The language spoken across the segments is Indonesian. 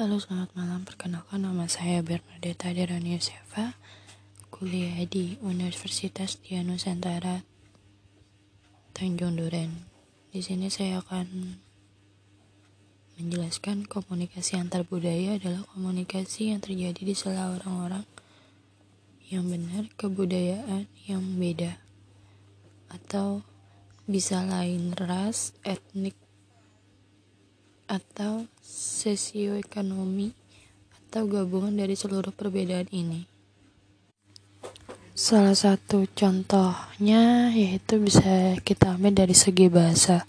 Halo selamat malam, perkenalkan nama saya Bernadetta Derani Yosefa Kuliah di Universitas Dia Nusantara Tanjung Duren. Di sini saya akan menjelaskan komunikasi antar budaya adalah komunikasi yang terjadi di sela orang-orang yang benar kebudayaan yang beda atau bisa lain ras, etnik, atau sosioekonomi atau gabungan dari seluruh perbedaan ini. Salah satu contohnya yaitu bisa kita ambil dari segi bahasa.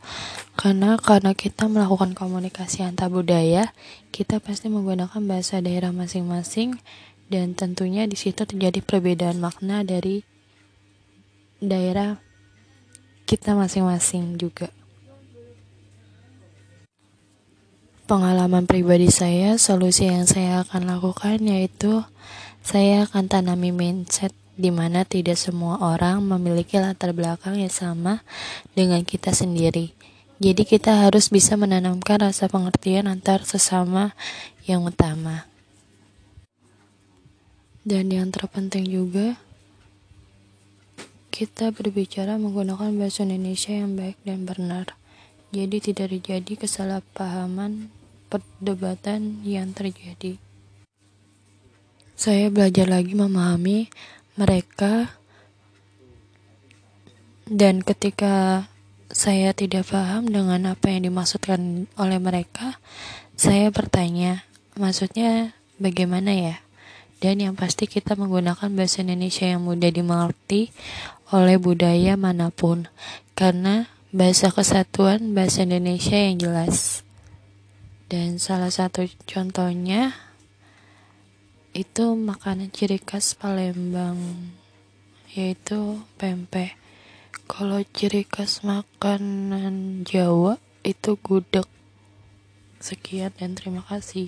Karena karena kita melakukan komunikasi antar budaya, kita pasti menggunakan bahasa daerah masing-masing dan tentunya di situ terjadi perbedaan makna dari daerah kita masing-masing juga. Pengalaman pribadi saya, solusi yang saya akan lakukan yaitu saya akan tanami mindset di mana tidak semua orang memiliki latar belakang yang sama dengan kita sendiri. Jadi kita harus bisa menanamkan rasa pengertian antar sesama yang utama. Dan yang terpenting juga kita berbicara menggunakan bahasa Indonesia yang baik dan benar. Jadi tidak terjadi kesalahpahaman perdebatan yang terjadi. Saya belajar lagi memahami mereka dan ketika saya tidak paham dengan apa yang dimaksudkan oleh mereka, saya bertanya, maksudnya bagaimana ya? Dan yang pasti kita menggunakan bahasa Indonesia yang mudah dimengerti oleh budaya mana pun, karena bahasa kesatuan bahasa Indonesia yang jelas dan salah satu contohnya itu makanan ciri khas Palembang yaitu pempek. Kalau ciri khas makanan Jawa itu gudeg. Sekian dan terima kasih